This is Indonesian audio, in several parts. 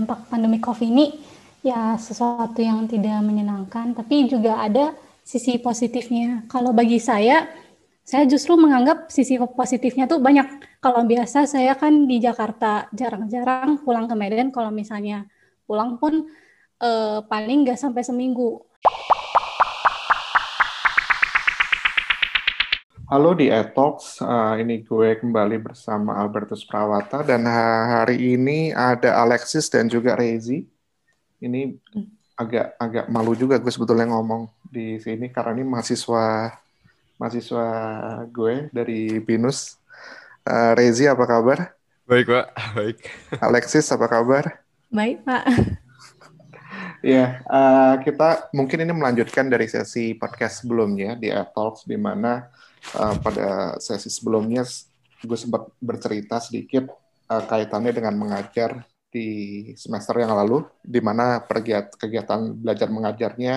dampak pandemi COVID ini ya sesuatu yang tidak menyenangkan, tapi juga ada sisi positifnya. Kalau bagi saya, saya justru menganggap sisi positifnya tuh banyak. Kalau biasa saya kan di Jakarta jarang-jarang pulang ke Medan. Kalau misalnya pulang pun eh, paling nggak sampai seminggu. Halo di Etox, uh, ini gue kembali bersama Albertus Prawata dan hari ini ada Alexis dan juga Rezi. Ini agak agak malu juga gue sebetulnya ngomong di sini karena ini mahasiswa mahasiswa gue dari Binus. Uh, Rezi apa kabar? Baik pak, baik. Alexis apa kabar? Baik pak. Ya, uh, kita mungkin ini melanjutkan dari sesi podcast sebelumnya di Etox di mana uh, pada sesi sebelumnya gue sempat bercerita sedikit uh, kaitannya dengan mengajar di semester yang lalu, di mana kegiatan belajar mengajarnya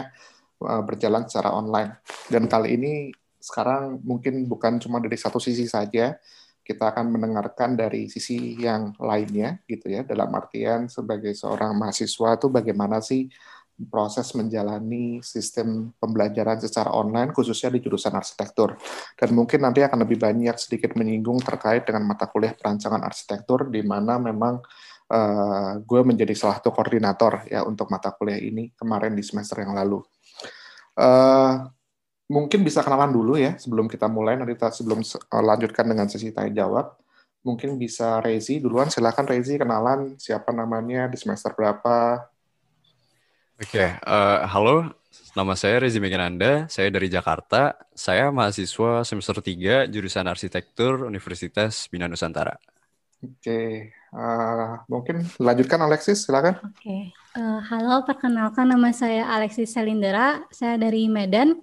uh, berjalan secara online. Dan kali ini sekarang mungkin bukan cuma dari satu sisi saja, kita akan mendengarkan dari sisi yang lainnya gitu ya dalam artian sebagai seorang mahasiswa itu bagaimana sih proses menjalani sistem pembelajaran secara online khususnya di jurusan arsitektur. Dan mungkin nanti akan lebih banyak sedikit menyinggung terkait dengan mata kuliah perancangan arsitektur di mana memang uh, gue menjadi salah satu koordinator ya untuk mata kuliah ini kemarin di semester yang lalu. Uh, mungkin bisa kenalan dulu ya sebelum kita mulai. Nanti kita sebelum uh, lanjutkan dengan sesi tanya jawab mungkin bisa Rezi duluan. Silakan Rezi kenalan siapa namanya di semester berapa Oke, okay, uh, eh, halo. Nama saya Rezi Megananda, saya dari Jakarta. Saya mahasiswa semester 3 jurusan arsitektur Universitas Bina Nusantara. Oke, okay. uh, eh, mungkin lanjutkan Alexis, silakan. Oke, okay. uh, eh, halo, perkenalkan nama saya Alexis Selindera, saya dari Medan,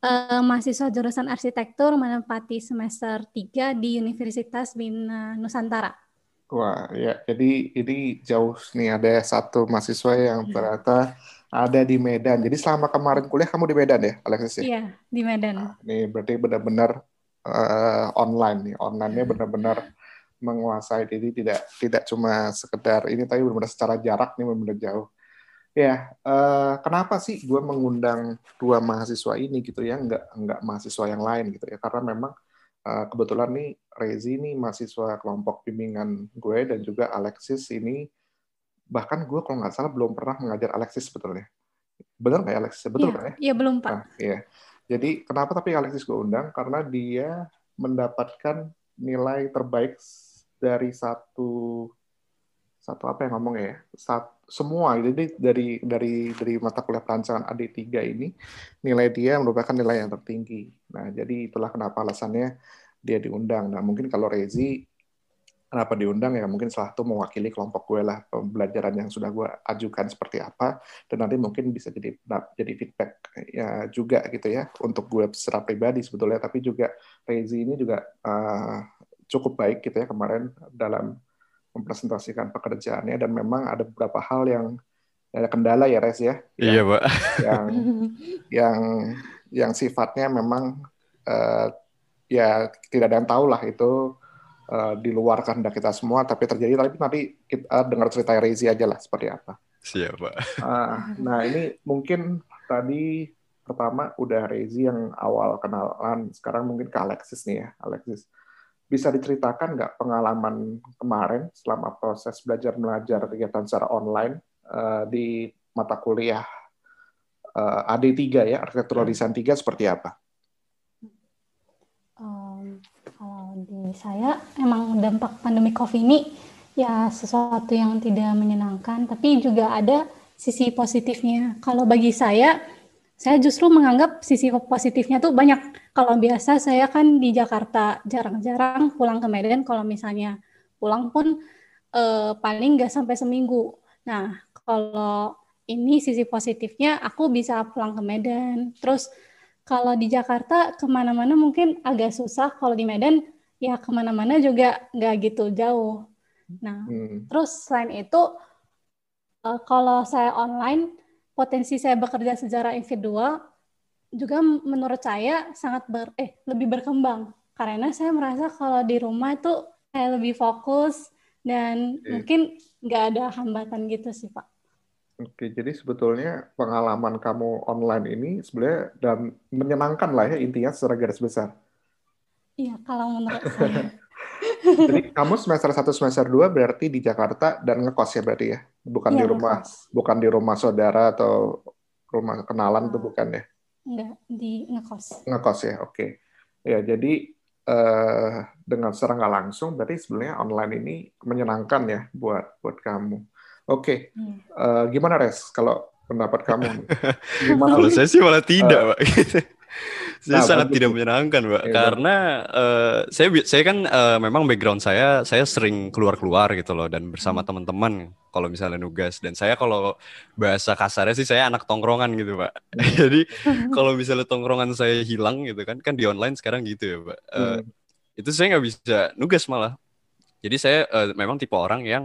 uh, mahasiswa jurusan arsitektur menempati semester 3 di Universitas Bina Nusantara. Wah, ya. Jadi ini jauh nih ada satu mahasiswa yang iya. ternyata ada di Medan. Jadi selama kemarin kuliah kamu di Medan ya, Alexis? Ya? Iya, di Medan. Nah, ini berarti benar-benar uh, online nih. Online-nya benar-benar menguasai. Jadi tidak tidak cuma sekedar ini tapi benar-benar secara jarak nih benar-benar jauh. Ya, uh, kenapa sih gue mengundang dua mahasiswa ini gitu ya, nggak nggak mahasiswa yang lain gitu ya? Karena memang uh, kebetulan nih Rezi ini mahasiswa kelompok bimbingan gue dan juga Alexis ini bahkan gue kalau nggak salah belum pernah mengajar Alexis sebetulnya. Benar nggak ya, Alexis? Betul iya, kan ya? Iya belum Pak. Nah, iya. Jadi kenapa tapi Alexis gue undang? Karena dia mendapatkan nilai terbaik dari satu satu apa yang ngomong ya satu, semua jadi dari dari dari mata kuliah perancangan AD3 ini nilai dia merupakan nilai yang tertinggi nah jadi itulah kenapa alasannya dia diundang. Nah, mungkin kalau Rezi kenapa diundang ya? Mungkin salah satu mewakili kelompok gue lah pembelajaran yang sudah gue ajukan seperti apa. Dan nanti mungkin bisa jadi jadi feedback ya juga gitu ya untuk gue secara pribadi sebetulnya. Tapi juga Rezi ini juga uh, cukup baik gitu ya kemarin dalam mempresentasikan pekerjaannya. Dan memang ada beberapa hal yang ada kendala ya Rez ya. Iya pak. yang yang yang sifatnya memang uh, ya tidak ada yang tahu lah itu uh, di luar kehendak kita semua tapi terjadi tapi nanti kita uh, dengar cerita Rezi aja lah seperti apa. Siap pak. Uh, nah ini mungkin tadi pertama udah Rezi yang awal kenalan sekarang mungkin ke Alexis nih ya Alexis. Bisa diceritakan nggak pengalaman kemarin selama proses belajar belajar kegiatan secara online uh, di mata kuliah uh, AD3 ya arsitektural design 3 seperti apa? Di saya emang dampak pandemi COVID ini ya sesuatu yang tidak menyenangkan, tapi juga ada sisi positifnya. Kalau bagi saya, saya justru menganggap sisi positifnya tuh banyak. Kalau biasa saya kan di Jakarta jarang-jarang pulang ke Medan. Kalau misalnya pulang pun eh, paling nggak sampai seminggu. Nah, kalau ini sisi positifnya, aku bisa pulang ke Medan. Terus kalau di Jakarta ke mana-mana mungkin agak susah. Kalau di Medan ya ke mana-mana juga nggak gitu jauh. Nah, hmm. terus selain itu uh, kalau saya online potensi saya bekerja secara individual juga menurut saya sangat ber, eh lebih berkembang karena saya merasa kalau di rumah itu saya lebih fokus dan mungkin nggak ada hambatan gitu sih Pak. Oke, jadi sebetulnya pengalaman kamu online ini sebenarnya dan menyenangkan lah ya intinya secara garis besar. Iya, kalau menurut saya. Jadi kamu semester 1 semester 2 berarti di Jakarta dan ngekos ya berarti ya? Bukan Iya, di rumah ngekos. bukan di rumah saudara atau rumah kenalan itu bukan ya? Enggak, di ngekos. Ngekos ya, oke. Ya, jadi eh, dengan secara nggak langsung berarti sebenarnya online ini menyenangkan ya buat buat kamu. Oke, Iya. eh, gimana Res kalau pendapat kamu? Gimana? Kalau saya sih malah tidak, Pak. saya Nah, sangat tidak menyenangkan, Pak. Iya, Karena eh, saya saya kan eh, memang background saya saya sering keluar-keluar gitu loh dan bersama Hmm. teman-teman kalau misalnya nugas dan saya kalau bahasa kasarnya sih saya anak tongkrongan gitu, Pak. Hmm. Jadi kalau misalnya tongkrongan saya hilang gitu kan kan di online sekarang gitu ya, Pak. Eh, Hmm. itu saya nggak bisa nugas malah. Jadi saya eh, memang tipe orang yang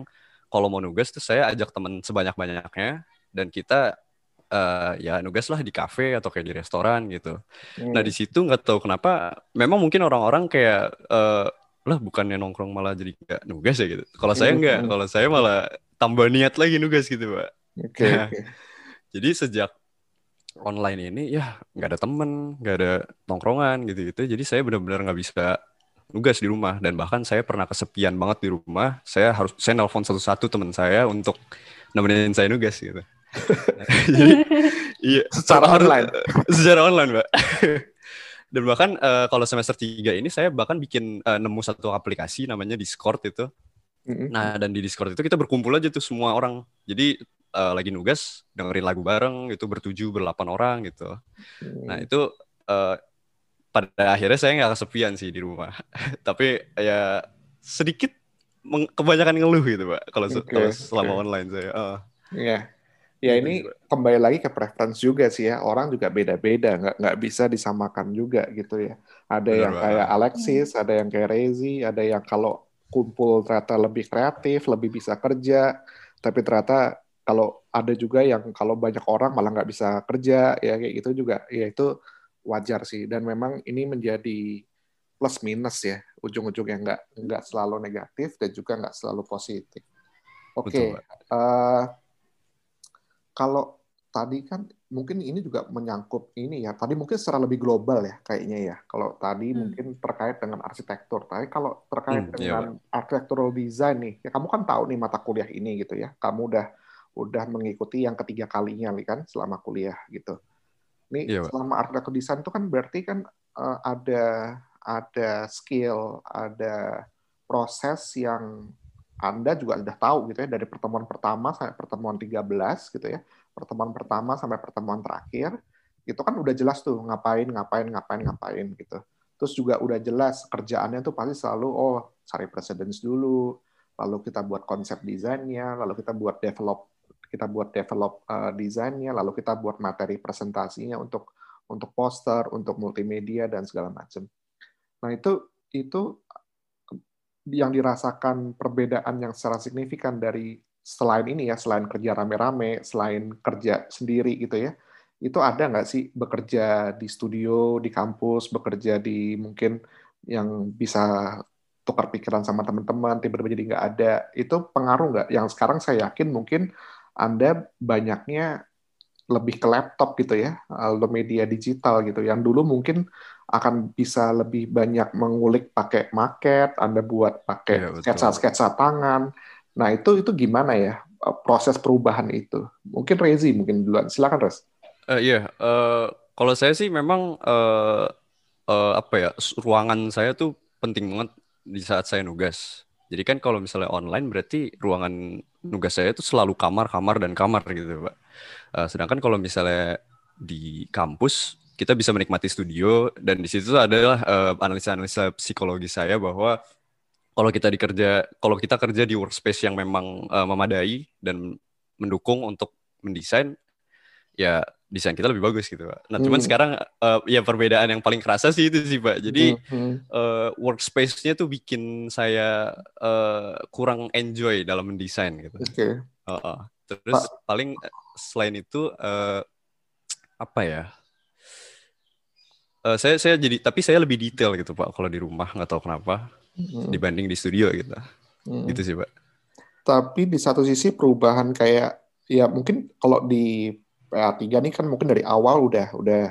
kalau mau nugas tuh saya ajak teman sebanyak-banyaknya dan kita eh, ya nugas lah di kafe atau kayak di restoran gitu. Hmm. Nah di situ nggak tahu kenapa, memang mungkin orang-orang kayak eh, lah bukannya nongkrong malah jadi nggak nugas ya gitu. Kalau saya Hmm. nggak, kalau saya malah tambah niat lagi nugas gitu pak. Oke, oke. Jadi sejak online ini ya nggak ada temen, nggak ada nongkrongan gitu-gitu. Jadi saya benar-benar nggak bisa nugas di rumah dan bahkan saya pernah kesepian banget di rumah. Saya harus saya nelpon satu-satu teman saya untuk nemenin saya nugas gitu. Jadi iya Secara online? secara online, Mbak. Dan bahkan eh, kalau semester 3 ini saya bahkan bikin eh, nemu satu aplikasi namanya Discord itu. Nah, dan di Discord itu kita berkumpul aja tuh semua orang. Jadi eh, lagi nugas, dengerin lagu bareng gitu bertujuh, berdelapan orang gitu. Nah, itu eh, pada akhirnya saya nggak kesepian sih di rumah. Tapi ya sedikit kebanyakan ngeluh gitu, Pak. Kalau kalau selama oke. online saya. Eh, Iya. Ya Gitu ini kembali lagi ke preference juga sih ya. Orang juga beda-beda, nggak nggak bisa disamakan juga gitu ya. Ada Benar yang banget. kayak Alexis, ada yang kayak Rezi, ada yang kalau kumpul ternyata lebih kreatif, lebih bisa kerja. Tapi ternyata kalau ada juga yang kalau banyak orang malah nggak bisa kerja, ya kayak gitu juga. Ya itu wajar sih. Dan memang ini menjadi plus minus ya. Ujung-ujungnya nggak nggak selalu negatif dan juga nggak selalu positif. Oke. Betul, Pak. Kalau tadi kan mungkin ini juga menyangkut ini ya. Tadi mungkin secara lebih global ya kayaknya ya. Kalau tadi Hmm. mungkin terkait dengan arsitektur. Tapi kalau terkait Hmm, iya, dengan architectural design nih, ya kamu kan tahu nih mata kuliah ini gitu ya. Kamu udah udah mengikuti yang ketiga kalinya nih kan selama kuliah gitu. Nih Iya, Pak. selama architectural design itu kan berarti kan eh, ada ada skill, ada proses yang anda juga sudah tahu gitu ya dari pertemuan pertama sampai pertemuan 13 gitu ya. Pertemuan pertama sampai pertemuan terakhir itu kan udah jelas tuh ngapain ngapain ngapain ngapain gitu. Terus juga udah jelas kerjaannya tuh pasti selalu oh cari precedence dulu, lalu kita buat konsep desainnya, lalu kita buat develop kita buat develop uh, desainnya, lalu kita buat materi presentasinya untuk untuk poster, untuk multimedia dan segala macam. Nah, itu itu yang dirasakan perbedaan yang secara signifikan dari selain ini ya, selain kerja rame-rame, selain kerja sendiri gitu ya, itu ada nggak sih bekerja di studio, di kampus, bekerja di mungkin yang bisa tukar pikiran sama teman-teman, tiba-tiba jadi nggak ada, itu pengaruh nggak? Yang sekarang saya yakin mungkin Anda banyaknya lebih ke laptop gitu ya, atau media digital gitu. Yang dulu mungkin akan bisa lebih banyak mengulik pakai market, Anda buat pakai betul. sketsa-sketsa tangan. Nah, itu itu gimana ya eh, proses perubahan itu? Mungkin Rezi mungkin duluan. Silakan, Res. Eh, iya, eh, kalau saya sih memang eh, eh, apa ya ruangan saya tuh penting banget di saat saya nugas. Jadi kan kalau misalnya online berarti ruangan nugas saya itu selalu kamar, kamar dan kamar gitu, Pak. Eh, sedangkan kalau misalnya di kampus kita bisa menikmati studio dan di situ adalah eh, analisa-analisa psikologi saya bahwa kalau kita dikerja, kalau kita kerja di workspace yang memang eh, memadai dan mendukung untuk mendesain, ya desain kita lebih bagus gitu pak. Nah cuman Hmm. sekarang eh, ya perbedaan yang paling kerasa sih itu sih pak. Jadi Hmm, eh, workspace-nya tuh bikin saya eh, kurang enjoy dalam mendesain gitu. Oke. Heeh. Terus paling eh, selain itu eh, apa ya? Eh, saya saya jadi tapi saya lebih detail gitu pak kalau di rumah nggak tahu kenapa Hmm, dibanding di studio gitu. hmm. Gitu sih pak. tapi di satu sisi perubahan kayak ya mungkin kalau di PA3 nih kan mungkin dari awal udah udah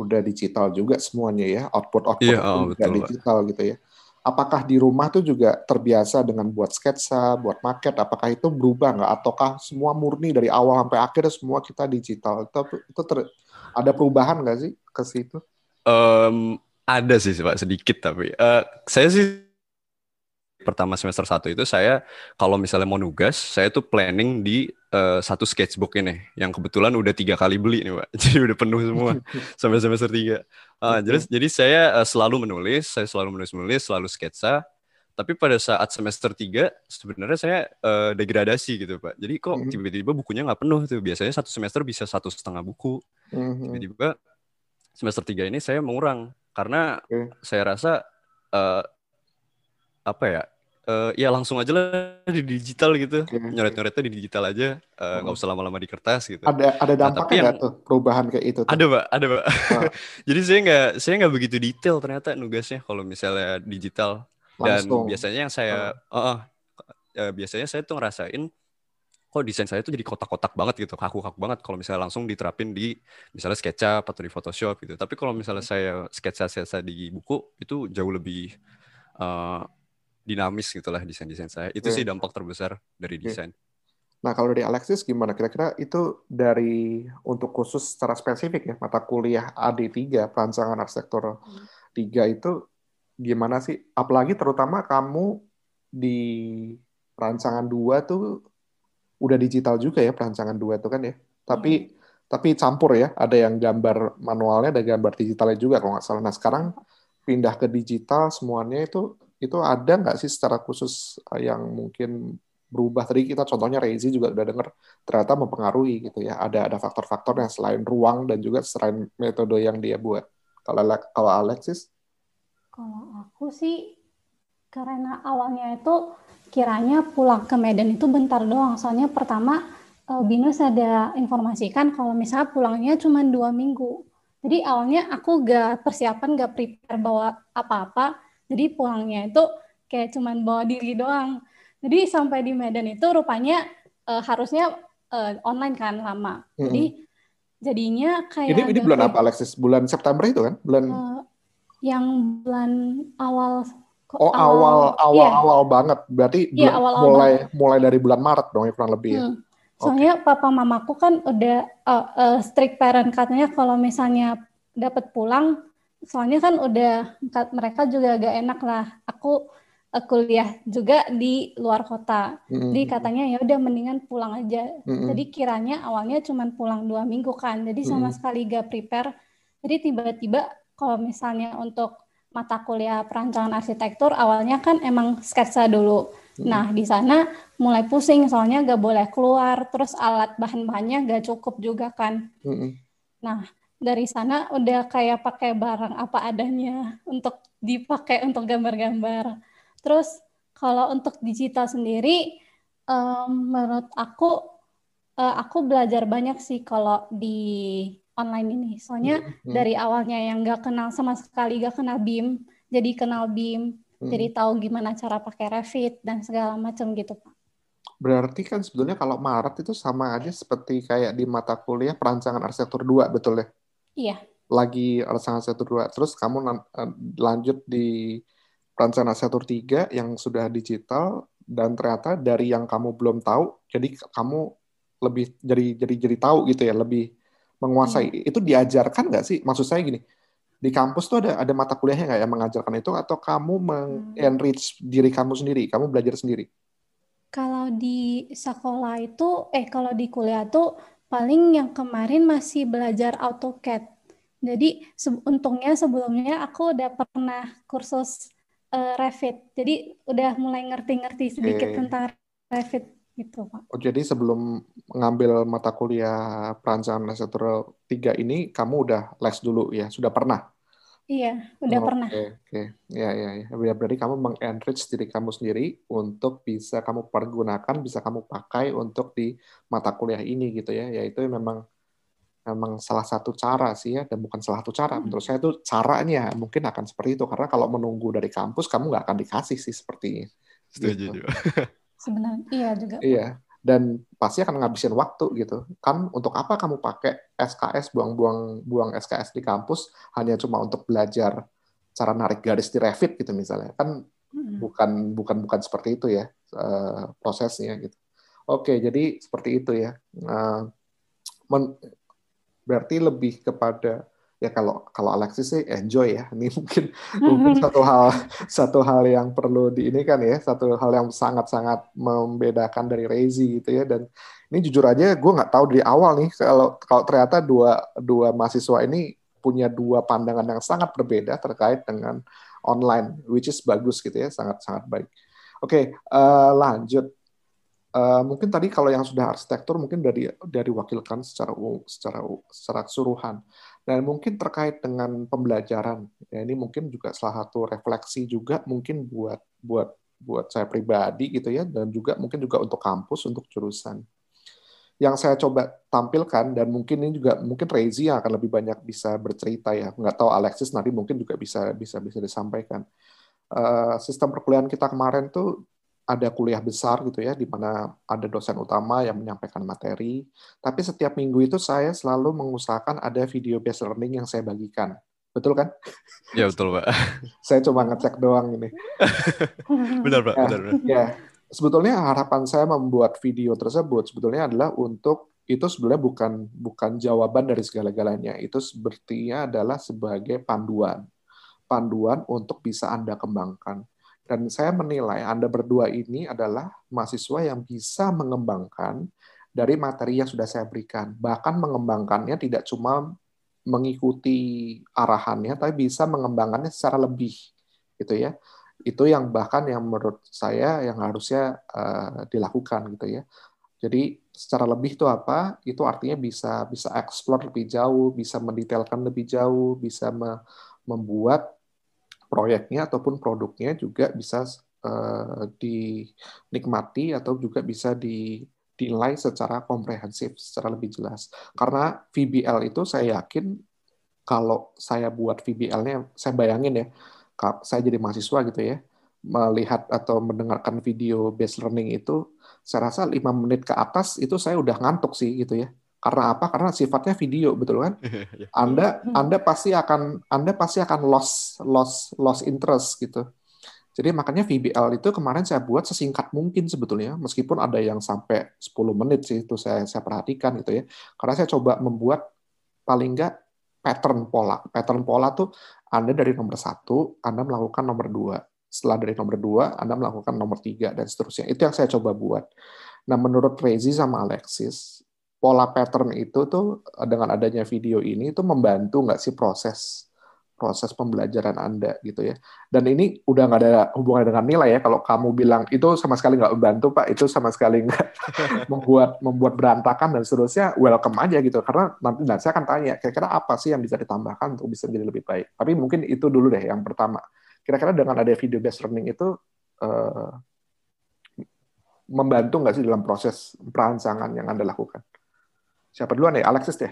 udah digital juga semuanya ya output output Iya, oh, juga betul, Pak. digital gitu ya. Apakah di rumah tuh juga terbiasa dengan buat sketsa, buat market? Apakah itu berubah nggak? Ataukah semua murni dari awal sampai akhir semua kita digital? Itu, itu ter- ada perubahan nggak sih ke situ? Em, ada sih Pak sedikit tapi Eh, saya sih pertama semester satu itu saya kalau misalnya mau nugas saya tuh planning di eh, satu sketchbook ini yang kebetulan udah tiga kali beli nih Pak jadi udah penuh semua sampai semester tiga Oke. jadi jadi saya eh, selalu menulis saya selalu menulis menulis selalu sketsa tapi pada saat semester tiga sebenarnya saya eh, degradasi gitu Pak jadi kok Mhm. tiba-tiba bukunya nggak penuh tuh biasanya satu semester bisa satu setengah buku Mhm. tiba-tiba semester tiga ini saya mengurang karena Oke. saya rasa eh, apa ya eh, ya langsung aja lah di digital gitu Oke. nyoret-nyoretnya di digital aja eh, nggak Oh. usah lama-lama di kertas gitu Ada ada tapi dampaknya yang- nggak tuh perubahan kayak itu? Tuh? ada pak ada pak jadi saya nggak saya nggak begitu detail ternyata nugasnya kalau misalnya digital dan Langsung. biasanya yang saya eh, eh, eh, biasanya saya tuh ngerasain kok desain saya tuh jadi kotak-kotak banget gitu kaku-kaku banget kalau misalnya langsung diterapin di misalnya SketchUp atau di Photoshop gitu tapi kalau misalnya saya sketsa-sketsa di buku itu jauh lebih eh, dinamis gitulah desain-desain saya itu Oke. sih dampak terbesar dari Oke. desain Nah, kalau dari Alexis gimana? Kira-kira itu dari untuk khusus secara spesifik ya, mata kuliah AD3, perancangan arsitektur 3 itu gimana sih? Apalagi terutama kamu di perancangan 2 tuh udah digital juga ya perancangan 2 tuh kan ya. Tapi tapi campur ya, ada yang gambar manualnya, ada gambar digitalnya juga kalau nggak salah. Nah, sekarang pindah ke digital semuanya itu itu ada nggak sih secara khusus eh, yang mungkin berubah? Tadi kita contohnya Rezi juga udah denger ternyata mempengaruhi gitu ya. Ada ada faktor-faktor yang selain ruang dan juga selain metode yang dia buat. Kalau kalau Alexis? Kalau aku sih karena awalnya itu kiranya pulang ke Medan itu bentar doang. Soalnya pertama eh, Binus ada informasikan kalau misalnya pulangnya cuma dua minggu. Jadi awalnya aku gak persiapan, gak prepare bawa apa-apa. Jadi pulangnya itu kayak cuma bawa diri doang. Jadi sampai di Medan itu rupanya eh, harusnya eh, online kan lama. Jadi jadinya kayak ini ini bulan apa Alexis bulan September itu kan bulan Eh, yang bulan awal oh awal awal iya, awal banget berarti Iya, bulan- awal-awal mulai mulai dari bulan Maret dong ya kurang lebih ya hmm. Soalnya papa mamaku kan udah eh, eh, strict parent katanya kalau misalnya dapat pulang, soalnya kan udah mereka juga agak enak lah. Aku eh, kuliah juga di luar kota, Mm-mm. jadi katanya ya udah mendingan pulang aja. Mm-mm. Jadi kiranya awalnya cuma pulang dua minggu kan, jadi sama Mm-mm. sekali gak prepare. Jadi tiba-tiba kalau misalnya untuk mata kuliah perancangan arsitektur awalnya kan emang sketsa dulu. Mm-mm. Nah di sana mulai pusing soalnya gak boleh keluar, terus alat bahan-bahannya gak cukup juga kan. Mm-mm. Dari sana udah kayak pakai barang apa adanya untuk dipakai untuk gambar-gambar. Terus kalau untuk digital sendiri, em, menurut aku eh, aku belajar banyak sih kalau di online ini. Soalnya Mm-mm. dari awalnya yang nggak kenal sama sekali, nggak kenal BIM, jadi kenal BIM, Mm. jadi tahu gimana cara pakai Revit dan segala macam gitu, Pak. Berarti kan sebetulnya kalau Maret itu sama aja seperti kayak di mata kuliah perancangan arsitektur 2, betul ya? Iya, Lagi perancangan arsitektur 2. Terus kamu eh, lanjut di perancangan arsitektur 3 yang sudah digital dan ternyata dari yang kamu belum tahu, jadi kamu lebih jadi jadi jadi tahu gitu ya, lebih menguasai. Itu diajarkan nggak sih? Maksud saya gini, di kampus tuh ada ada mata kuliahnya nggak yang mengajarkan itu atau kamu meng-enrich diri kamu sendiri, kamu belajar sendiri? kalau di sekolah itu, eh kalau di kuliah tuh paling yang kemarin masih belajar AutoCAD. Jadi se- untungnya sebelumnya aku udah pernah kursus eh, Revit, jadi udah mulai ngerti-ngerti sedikit Oke. tentang Revit gitu, Pak. Oh, jadi sebelum mengambil mata kuliah perancangan arsitektur 3 ini, kamu udah les dulu ya? Sudah pernah? Iya, udah Oke, pernah. Oke, ya, ya, ya. Ya, Berarti kamu meng-enrich diri kamu sendiri untuk bisa kamu pergunakan, bisa kamu pakai untuk di mata kuliah ini gitu ya. Yaitu memang memang salah satu cara sih ya, dan bukan salah satu cara. Hmm. Menurut saya itu caranya mungkin akan seperti itu. Karena kalau menunggu dari kampus, kamu nggak akan dikasih sih sepertinya. setuju Gitu. sebenarnya iya juga iya dan pasti akan ngabisin waktu gitu. Kan untuk apa kamu pakai SKS buang-buang buang SKS di kampus hanya cuma untuk belajar cara narik garis di Revit gitu misalnya. Kan hmm. bukan bukan bukan seperti itu ya uh, prosesnya gitu. Oke jadi seperti itu ya. Uh, men, berarti lebih kepada ya kalau kalau Alexis sih enjoy ya. Ini mungkin mungkin satu hal satu hal yang perlu di ini kan ya satu hal yang sangat sangat membedakan dari Rezi gitu ya. Dan ini jujur aja gue nggak tahu dari awal nih kalau kalau ternyata dua dua mahasiswa ini punya dua pandangan yang sangat berbeda terkait dengan online which is bagus gitu ya sangat sangat baik. Oke okay, uh, eh, lanjut. Uh, mungkin tadi kalau yang sudah arsitektur mungkin dari dari wakilkan secara secara secara keseluruhan. Dan mungkin terkait dengan pembelajaran, ya ini mungkin juga salah satu refleksi juga mungkin buat buat buat saya pribadi gitu ya, dan juga mungkin juga untuk kampus, untuk jurusan. Yang saya coba tampilkan dan mungkin ini juga mungkin Rezi yang akan lebih banyak bisa bercerita ya, nggak tahu Alexis nanti mungkin juga bisa bisa bisa disampaikan. Uh, sistem perkuliahan kita kemarin tuh ada kuliah besar gitu ya, di mana ada dosen utama yang menyampaikan materi. Tapi setiap minggu itu saya selalu mengusahakan ada video based learning yang saya bagikan. Betul kan? Ya betul pak. saya cuma ngecek doang ini. benar pak. Ya, benar, benar. Ya, sebetulnya harapan saya membuat video tersebut sebetulnya adalah untuk itu sebenarnya bukan bukan jawaban dari segala-galanya. Itu sepertinya adalah sebagai panduan, panduan untuk bisa anda kembangkan dan saya menilai Anda berdua ini adalah mahasiswa yang bisa mengembangkan dari materi yang sudah saya berikan. Bahkan mengembangkannya tidak cuma mengikuti arahannya, tapi bisa mengembangkannya secara lebih, gitu ya. Itu yang bahkan yang menurut saya yang harusnya uh, dilakukan, gitu ya. Jadi secara lebih itu apa? Itu artinya bisa bisa explore lebih jauh, bisa mendetailkan lebih jauh, bisa me membuat proyeknya ataupun produknya juga bisa uh, dinikmati atau juga bisa di dinilai secara komprehensif, secara lebih jelas. Karena VBL itu saya yakin kalau saya buat VBL-nya, saya bayangin ya, saya jadi mahasiswa gitu ya, melihat atau mendengarkan video based learning itu, saya rasa lima menit ke atas itu saya udah ngantuk sih gitu ya. Karena apa? Karena sifatnya video, betul kan? Iya. Anda Anda pasti akan Anda pasti akan loss loss loss interest gitu. Jadi makanya VBL itu kemarin saya buat sesingkat mungkin sebetulnya, meskipun ada yang sampai 10 menit sih itu saya saya perhatikan gitu ya. Karena saya coba membuat paling enggak pattern pola. Pattern pola tuh Anda dari nomor satu, Anda melakukan nomor dua. Setelah dari nomor dua, Anda melakukan nomor tiga dan seterusnya. Itu yang saya coba buat. Nah, menurut Rezi sama Alexis, pola pattern itu tuh dengan adanya video ini itu membantu nggak sih proses proses pembelajaran Anda gitu ya. Dan ini udah nggak ada hubungan dengan nilai ya. Kalau kamu bilang itu sama sekali nggak membantu Pak, itu sama sekali nggak membuat membuat berantakan dan seterusnya, welcome aja gitu. Karena nanti dan saya akan tanya, kira-kira apa sih yang bisa ditambahkan untuk bisa menjadi lebih baik. Tapi mungkin itu dulu deh yang pertama. Kira-kira dengan ada video based learning itu uh, membantu nggak sih dalam proses perancangan yang Anda lakukan? Siapa duluan ya? Alexis deh.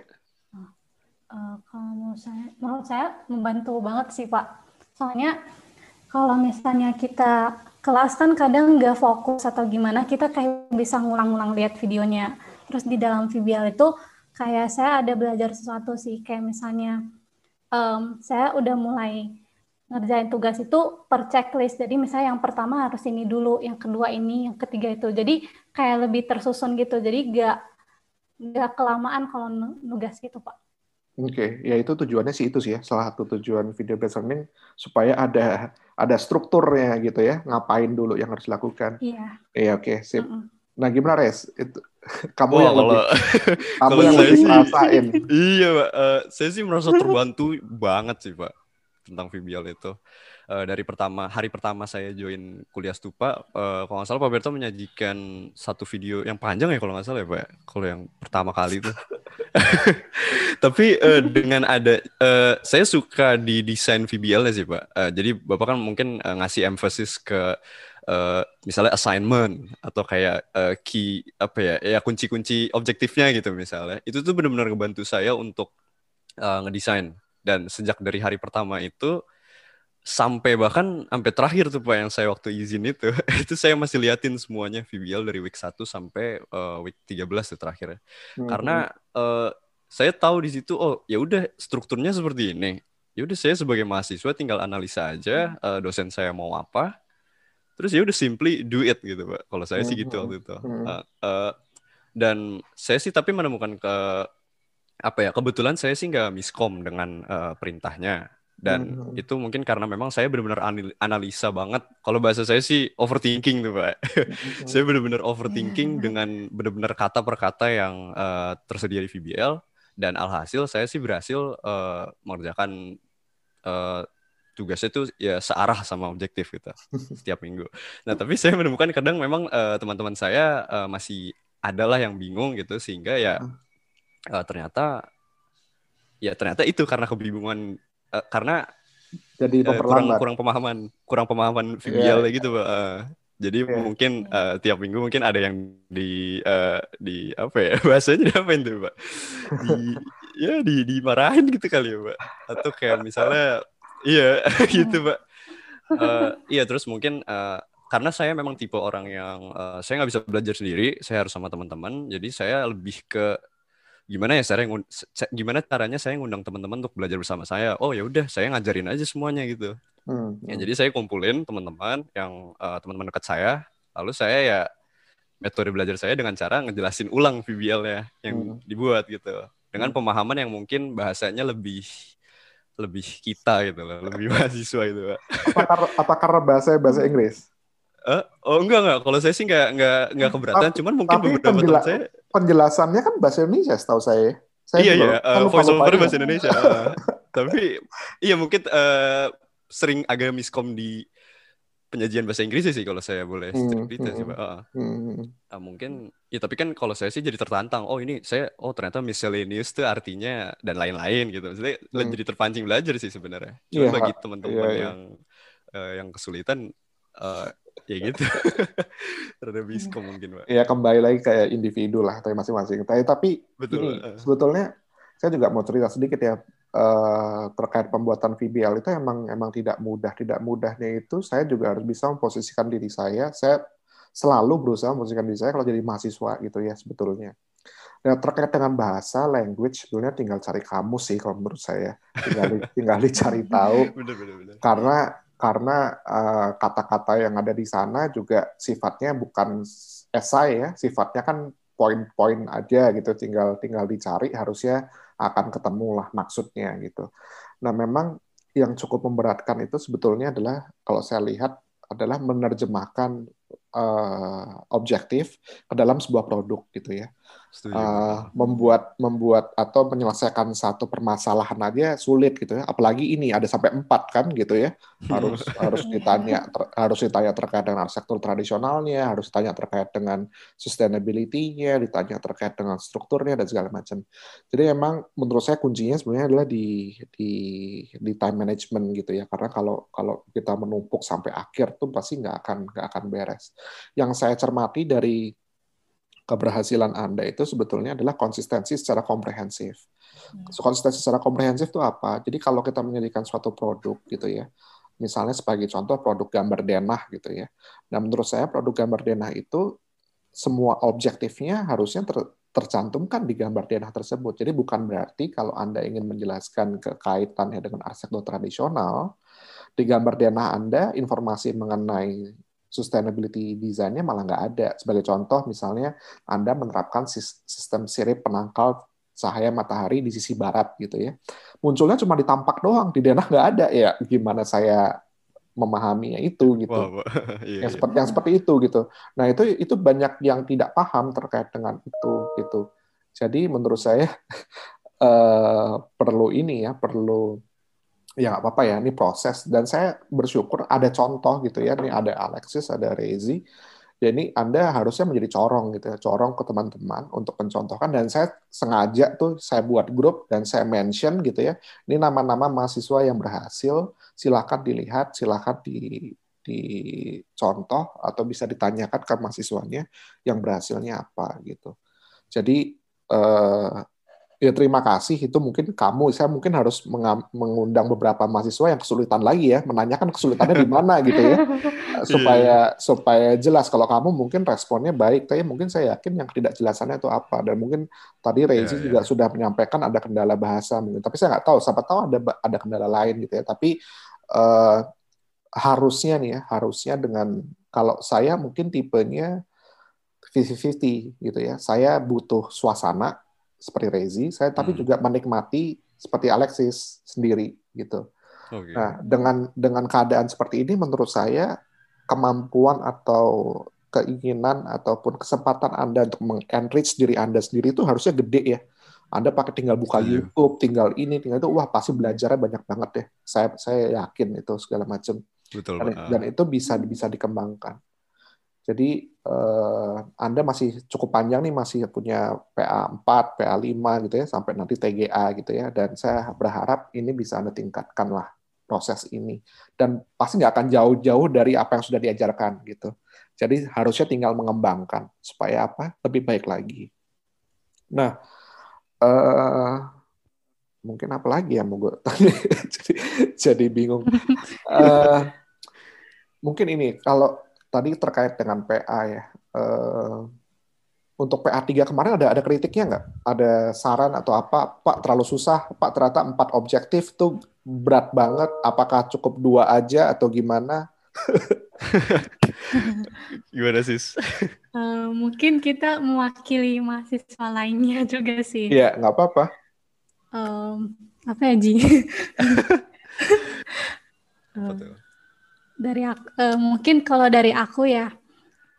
Uh, kalau saya, menurut saya membantu banget sih Pak. Soalnya kalau misalnya kita kelas kan kadang nggak fokus atau gimana, kita kayak bisa ngulang-ngulang lihat videonya. Terus di dalam VBL itu kayak saya ada belajar sesuatu sih, kayak misalnya um, saya udah mulai ngerjain tugas itu per checklist. Jadi misalnya yang pertama harus ini dulu, yang kedua ini, yang ketiga itu. Jadi kayak lebih tersusun gitu. Jadi nggak nggak kelamaan kalau nugas gitu pak. Oke, okay. ya itu tujuannya sih itu sih ya salah satu tujuan video based learning supaya ada ada strukturnya gitu ya ngapain dulu yang harus dilakukan. Iya. Iya oke okay, sip. Mm -mm. Nah gimana res itu kamu oh, yang kalau, lebih kamu yang lebih sih, ngerasain. Iya pak, uh, saya sih merasa terbantu banget sih pak tentang VBL itu uh, dari pertama hari pertama saya join kuliah stupa uh, kalau nggak salah Pak Berto menyajikan satu video yang panjang ya kalau nggak salah ya Pak ya? kalau yang pertama kali itu. Tapi uh, dengan ada uh, saya suka di desain VBL sih Pak. Uh, jadi Bapak kan mungkin uh, ngasih emphasis ke uh, misalnya assignment atau kayak uh, key apa ya ya kunci-kunci objektifnya gitu misalnya. Itu tuh benar-benar ngebantu saya untuk uh, ngedesain. Dan sejak dari hari pertama itu sampai bahkan sampai terakhir tuh Pak yang saya waktu izin itu itu saya masih liatin semuanya VBL dari week 1 sampai uh, week 13 tuh terakhir ya. Hmm. Karena uh, saya tahu di situ oh ya udah strukturnya seperti ini. Ya udah saya sebagai mahasiswa tinggal analisa aja uh, dosen saya mau apa. Terus ya udah simply do it gitu Pak. Kalau saya sih gitu waktu itu. Uh, uh, dan saya sih tapi menemukan ke apa ya kebetulan saya sih nggak miskom dengan uh, perintahnya dan hmm. itu mungkin karena memang saya benar-benar analisa banget kalau bahasa saya sih overthinking tuh pak hmm. saya benar-benar overthinking dengan benar-benar kata per kata yang uh, tersedia di VBL dan alhasil saya sih berhasil uh, mengerjakan uh, tugasnya itu ya searah sama objektif gitu setiap minggu. Nah tapi saya menemukan kadang memang teman-teman uh, saya uh, masih adalah yang bingung gitu sehingga ya uh, ternyata ya ternyata itu karena kebingungan uh, karena jadi uh, kurang kurang pemahaman kurang pemahaman VBL yeah. gitu pak. Uh, jadi yeah. mungkin uh, tiap minggu mungkin ada yang di uh, di apa ya bahasanya apa itu pak? Di ya di dimarahin gitu kali ya pak. Atau kayak misalnya iya gitu pak. Uh, iya terus mungkin uh, karena saya memang tipe orang yang uh, saya nggak bisa belajar sendiri saya harus sama teman-teman jadi saya lebih ke gimana ya saya gimana caranya saya ngundang teman-teman untuk belajar bersama saya? Oh ya udah saya ngajarin aja semuanya gitu. Hmm, ya, hmm. jadi saya kumpulin teman-teman yang uh, teman-teman dekat saya. Lalu saya ya metode belajar saya dengan cara ngejelasin ulang VBL ya yang hmm. dibuat gitu. Dengan hmm. pemahaman yang mungkin bahasanya lebih lebih kita gitu loh lebih mahasiswa itu pak. Apa, apa karena bahasa bahasa Inggris? Uh, oh enggak enggak, kalau saya sih enggak enggak enggak keberatan, tapi, cuman mungkin beberapa penjela teman saya penjelasannya kan bahasa Indonesia setahu saya. saya iya iya, uh, voice over bahasa Indonesia. uh, tapi iya mungkin uh, sering agak miskom di penyajian bahasa Inggris sih kalau saya boleh hmm, cerita hmm, sih, Pak. Uh, hmm. uh, mungkin ya tapi kan kalau saya sih jadi tertantang. Oh, ini saya oh ternyata miscellaneous itu artinya dan lain-lain gitu. Maksudnya hmm. jadi terpancing belajar sih sebenarnya. Cuma yeah, bagi teman-teman yeah, yeah. yang uh, yang kesulitan uh, ya gitu rada biskom mungkin pak ya kembali lagi kayak individu lah tapi masing-masing tapi tapi Betul. ini sebetulnya saya juga mau cerita sedikit ya uh, terkait pembuatan VBL itu emang emang tidak mudah tidak mudahnya itu saya juga harus bisa memposisikan diri saya saya selalu berusaha memposisikan diri saya kalau jadi mahasiswa gitu ya sebetulnya Nah, terkait dengan bahasa, language, sebetulnya tinggal cari kamus sih kalau menurut saya. Tinggal, tinggal dicari tahu. Bener, bener, bener. Karena karena eh, kata-kata uh, yang ada di sana juga sifatnya bukan esai ya, sifatnya kan poin-poin aja gitu, tinggal tinggal dicari harusnya akan ketemu lah maksudnya gitu. Nah memang yang cukup memberatkan itu sebetulnya adalah kalau saya lihat adalah menerjemahkan uh, objektif ke dalam sebuah produk gitu ya uh, membuat membuat atau menyelesaikan satu permasalahan aja sulit gitu ya. Apalagi ini ada sampai empat kan gitu ya. Harus harus ditanya ter, harus ditanya terkait dengan sektor tradisionalnya harus ditanya terkait dengan sustainability-nya ditanya terkait dengan strukturnya dan segala macam. Jadi emang menurut saya kuncinya sebenarnya adalah di di di time management gitu ya. Karena kalau kalau kita menumpuk sampai akhir tuh pasti nggak akan nggak akan beres. Yang saya cermati dari keberhasilan Anda itu sebetulnya adalah konsistensi secara komprehensif. Hmm. So, konsistensi secara komprehensif itu apa? Jadi kalau kita menjadikan suatu produk gitu ya, misalnya sebagai contoh produk gambar denah gitu ya. Nah menurut saya produk gambar denah itu semua objektifnya harusnya ter, tercantumkan di gambar denah tersebut. Jadi bukan berarti kalau Anda ingin menjelaskan kekaitannya dengan arsitektur tradisional, di gambar denah Anda informasi mengenai sustainability desainnya malah nggak ada. Sebagai contoh, misalnya Anda menerapkan sistem sirip penangkal cahaya matahari di sisi barat gitu ya. Munculnya cuma di tampak doang, di denah nggak ada ya. Gimana saya memahaminya itu gitu. Wow, iya, yang iya. seperti yang seperti itu gitu. Nah, itu itu banyak yang tidak paham terkait dengan itu gitu. Jadi menurut saya uh, perlu ini ya, perlu ya nggak apa-apa ya ini proses. Dan saya bersyukur ada contoh gitu ya ini ada Alexis ada Rezi. Jadi Anda harusnya menjadi corong gitu ya corong ke teman-teman untuk mencontohkan. Dan saya sengaja tuh saya buat grup dan saya mention gitu ya ini nama-nama mahasiswa yang berhasil. Silakan dilihat silakan di dicontoh atau bisa ditanyakan ke mahasiswanya yang berhasilnya apa gitu. Jadi eh, ya terima kasih. Itu mungkin kamu saya mungkin harus mengundang beberapa mahasiswa yang kesulitan lagi ya menanyakan kesulitannya di mana gitu ya. Supaya supaya jelas kalau kamu mungkin responnya baik tapi mungkin saya yakin yang tidak jelasannya itu apa. Dan mungkin tadi Rezi yeah, juga yeah. sudah menyampaikan ada kendala bahasa mungkin. Tapi saya nggak tahu siapa tahu ada ada kendala lain gitu ya. Tapi uh, harusnya nih ya harusnya dengan kalau saya mungkin tipenya 50-50 gitu ya. Saya butuh suasana seperti Rezi, saya tapi hmm. juga menikmati seperti Alexis sendiri gitu. Okay. Nah, dengan dengan keadaan seperti ini menurut saya kemampuan atau keinginan ataupun kesempatan Anda untuk mengenrich diri Anda sendiri itu harusnya gede ya. Anda pakai tinggal buka yeah. YouTube, tinggal ini, tinggal itu, wah pasti belajarnya banyak banget deh. Saya saya yakin itu segala macam. Betul. Dan, dan itu bisa bisa dikembangkan. Jadi uh, Anda masih cukup panjang nih masih punya PA 4, PA 5 gitu ya sampai nanti TGA gitu ya dan saya berharap ini bisa Anda tingkatkan lah proses ini dan pasti nggak akan jauh-jauh dari apa yang sudah diajarkan gitu. Jadi harusnya tinggal mengembangkan supaya apa lebih baik lagi. Nah, uh, mungkin apa lagi ya mau gue jadi, jadi bingung. Uh, mungkin ini kalau tadi terkait dengan PA ya. Uh, untuk PA3 kemarin ada ada kritiknya nggak? Ada saran atau apa? Pak terlalu susah. Pak ternyata empat objektif tuh berat banget. Apakah cukup dua aja atau gimana? gimana sis? Uh, mungkin kita mewakili mahasiswa lainnya juga sih. Iya nggak apa-apa. Um, apa ya Ji? uh, dari aku, uh, mungkin kalau dari aku ya,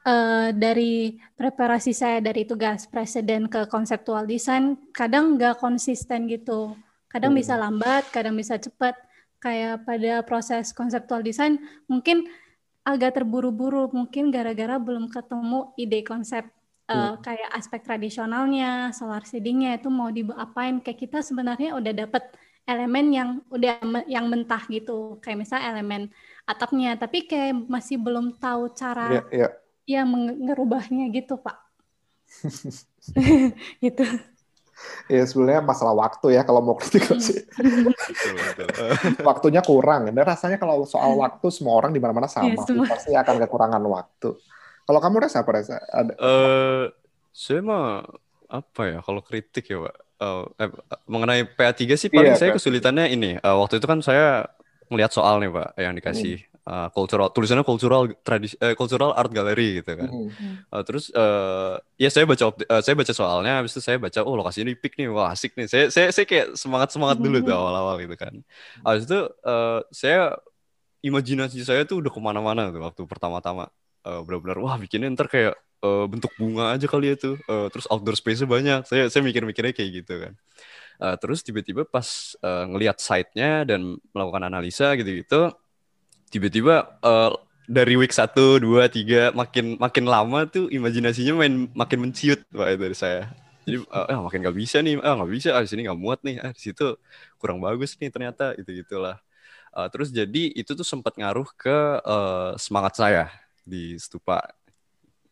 uh, dari preparasi saya dari tugas presiden ke konseptual design, kadang nggak konsisten gitu. Kadang hmm. bisa lambat, kadang bisa cepat. Kayak pada proses konseptual design, mungkin agak terburu-buru, mungkin gara-gara belum ketemu ide konsep uh, kayak aspek tradisionalnya, solar seedingnya itu mau diapain. Kayak kita sebenarnya udah dapet elemen yang udah yang mentah gitu, kayak misal elemen atapnya. Tapi kayak masih belum tahu cara yeah, yeah. ya mengerubahnya gitu pak. Gitu. Ya sebenarnya masalah waktu ya kalau mau kritik hmm. sih. Waktunya kurang. Dan rasanya kalau soal waktu semua orang di mana-mana sama. Ya, pasti akan kekurangan waktu. Kalau kamu rasa apa rasa ada. Uh, saya mah apa ya kalau kritik ya pak? Uh, eh, mengenai PA3 sih paling iya, saya kesulitannya ini. Uh, waktu itu kan saya ngelihat soal nih pak yang dikasih hmm. uh, cultural tulisannya cultural tradisi uh, cultural art gallery gitu kan. Hmm. uh, terus uh, ya saya baca uh, saya baca soalnya habis itu saya baca oh lokasi ini pik nih wah asik nih. Saya saya, saya kayak semangat semangat dulu tuh awal-awal gitu kan. Habis itu uh, saya imajinasi saya tuh udah ke mana-mana tuh waktu pertama-tama. Uh, benar-benar wah bikinnya ntar kayak uh, bentuk bunga aja kali ya tuh. Uh, terus outdoor space-nya banyak. Saya saya mikir-mikirnya kayak gitu kan Uh, terus tiba-tiba pas uh, ngelihat site-nya dan melakukan analisa gitu-gitu, tiba-tiba uh, dari week 1, 2, 3 makin makin lama tuh imajinasinya main makin menciut Pak dari saya. Jadi uh, makin gak bisa nih, ah nggak bisa, ah di sini nggak muat nih, ah di situ kurang bagus nih ternyata itu gitulah. Uh, terus jadi itu tuh sempat ngaruh ke uh, semangat saya di stupa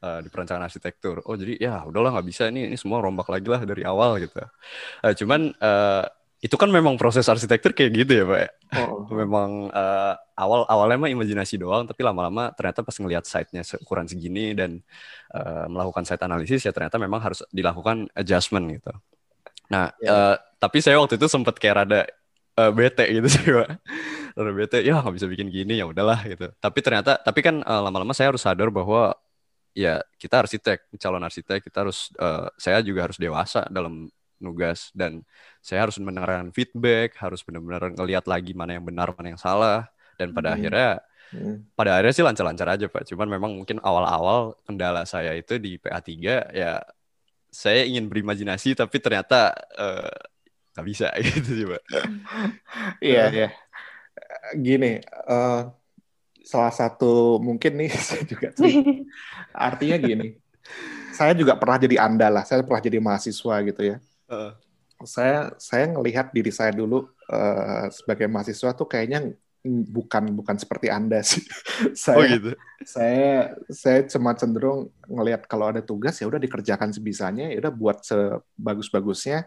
uh, di perencanaan arsitektur. Oh jadi ya udahlah nggak bisa ini ini semua rombak lagi lah dari awal gitu. Uh, cuman uh, itu kan memang proses arsitektur kayak gitu ya pak. Ya? Oh. memang uh, awal awalnya mah imajinasi doang, tapi lama-lama ternyata pas ngelihat site-nya ukuran segini dan uh, melakukan site analisis ya ternyata memang harus dilakukan adjustment gitu. Nah yeah. uh, tapi saya waktu itu sempat kayak rada uh, bete gitu sih pak. Rada bete ya nggak bisa bikin gini ya udahlah gitu. Tapi ternyata tapi kan uh, lama-lama saya harus sadar bahwa ya kita arsitek calon arsitek kita harus uh, saya juga harus dewasa dalam nugas dan saya harus mendengarkan feedback harus benar-benar ngelihat lagi mana yang benar mana yang salah dan pada hmm. akhirnya hmm. pada akhirnya sih lancar-lancar aja pak cuman memang mungkin awal-awal kendala saya itu di PA 3 ya saya ingin berimajinasi tapi ternyata uh, nggak bisa gitu sih pak iya iya gini uh, salah satu mungkin nih saya juga sih. artinya gini saya juga pernah jadi anda lah saya pernah jadi mahasiswa gitu ya uh. saya saya ngelihat diri saya dulu uh, sebagai mahasiswa tuh kayaknya bukan bukan seperti anda sih saya oh gitu. saya saya cuma cenderung ngelihat kalau ada tugas ya udah dikerjakan sebisanya ya udah buat sebagus bagusnya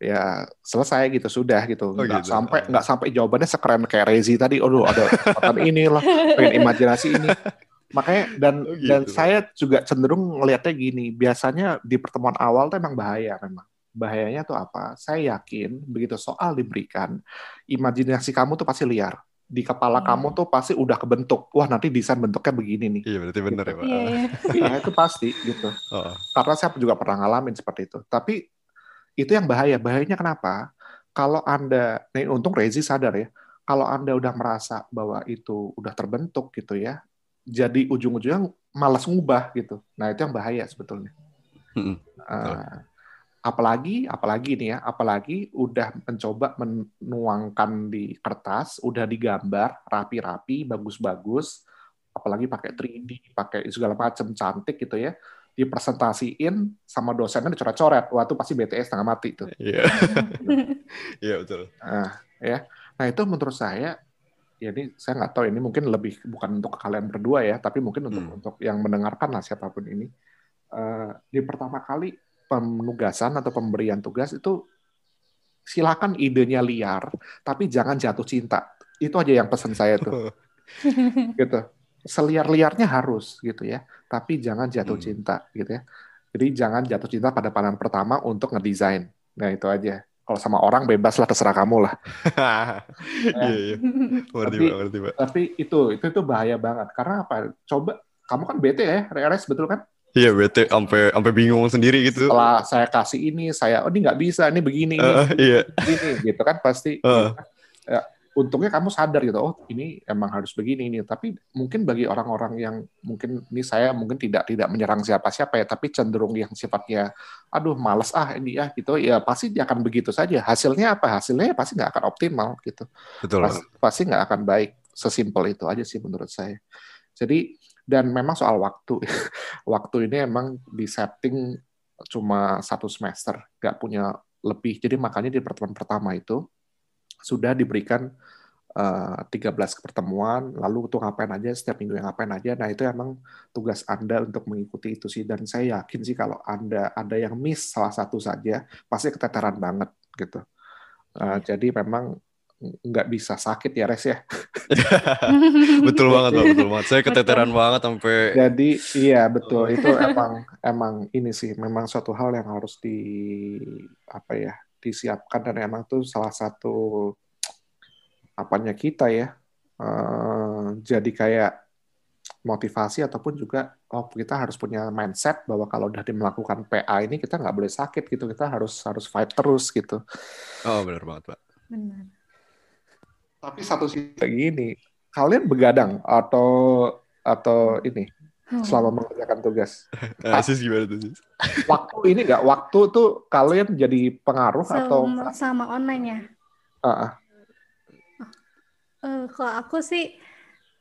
ya selesai gitu sudah gitu Oh, nggak gitu. sampai Oh. nggak sampai jawabannya sekeren kayak Rezi tadi aduh ada kesempatan ini lah pengen imajinasi ini makanya dan Oh, gitu. dan saya juga cenderung ngelihatnya gini biasanya di pertemuan awal tuh emang bahaya memang bahayanya tuh apa saya yakin begitu soal diberikan imajinasi kamu tuh pasti liar di kepala Hmm. kamu tuh pasti udah kebentuk wah nanti desain bentuknya begini nih Iya berarti bener ya pak. Iya, iya. iya itu pasti gitu Oh, karena saya juga pernah ngalamin seperti itu. Tapi itu yang bahaya. Bahayanya kenapa? Kalau Anda, nih untung Rezi sadar ya, kalau Anda udah merasa bahwa itu udah terbentuk gitu ya, jadi ujung-ujungnya malas ngubah gitu. Nah itu yang bahaya sebetulnya. Eh, apalagi, apalagi nih ya, apalagi udah mencoba menuangkan di kertas, udah digambar rapi-rapi, bagus-bagus, apalagi pakai 3D, pakai segala macam cantik gitu ya, dipresentasiin sama dosennya dicoret-coret, wah itu pasti BTS setengah mati tuh. Iya. Iya betul. Nah, ya, nah itu menurut saya, ya ini saya nggak tahu ini mungkin lebih bukan untuk kalian berdua ya, tapi mungkin untuk Hmm. untuk yang mendengarkan lah siapa pun ini. Eh, di pertama kali penugasan atau pemberian tugas itu silakan idenya liar, tapi jangan jatuh cinta. Itu aja yang pesan saya tuh, gitu. Seliar-liarnya harus gitu ya, tapi jangan jatuh Hmm. cinta gitu ya. Jadi jangan jatuh cinta pada pandangan pertama untuk ngedesain. Nah itu aja. Kalau sama orang bebas lah terserah kamu lah. Iya iya. Tapi-. Tapi itu itu itu bahaya banget. Karena apa? Coba kamu kan bete ya, RS betul kan? Iya bete sampai sampai bingung sendiri gitu. Setelah saya kasih ini, saya oh ini nggak bisa, ini begini, ini Eh, iya. begini, gitu kan pasti. Heeh. Ya, untungnya kamu sadar gitu, oh ini emang harus begini ini. Tapi mungkin bagi orang-orang yang mungkin ini saya mungkin tidak tidak menyerang siapa-siapa ya, tapi cenderung yang sifatnya, aduh males ah ini ya gitu, ya pasti dia akan begitu saja. Hasilnya apa? Hasilnya pasti nggak akan optimal gitu. Betul. Pas- pasti nggak akan baik. Sesimpel itu aja sih menurut saya. Jadi dan memang soal waktu, waktu ini emang di setting cuma satu semester, nggak punya lebih. Jadi makanya di pertemuan pertama itu sudah diberikan eh, 13 pertemuan, lalu untuk ngapain aja, setiap minggu yang ngapain aja. Nah itu emang tugas Anda untuk mengikuti itu sih. Dan saya yakin sih kalau Anda ada yang miss salah satu saja, pasti keteteran banget gitu. Eh, jadi memang nggak bisa sakit ya Res ya. betul banget pak, betul banget. Saya keteteran banget sampai Jadi iya betul itu emang emang ini sih memang suatu hal yang harus di apa ya disiapkan dan emang tuh salah satu apanya kita ya eh, jadi kayak motivasi ataupun juga oh kita harus punya mindset bahwa kalau udah melakukan PA ini kita nggak boleh sakit gitu kita harus harus fight terus gitu. oh benar banget pak. Benar. Tapi satu sisi gini kalian begadang atau atau ini. Selama mengerjakan tugas Nah, sis gimana tuh sis? waktu ini nggak waktu tuh kalian jadi pengaruh atau sama, sama online ya. Ah, ah. Eh, kalau aku sih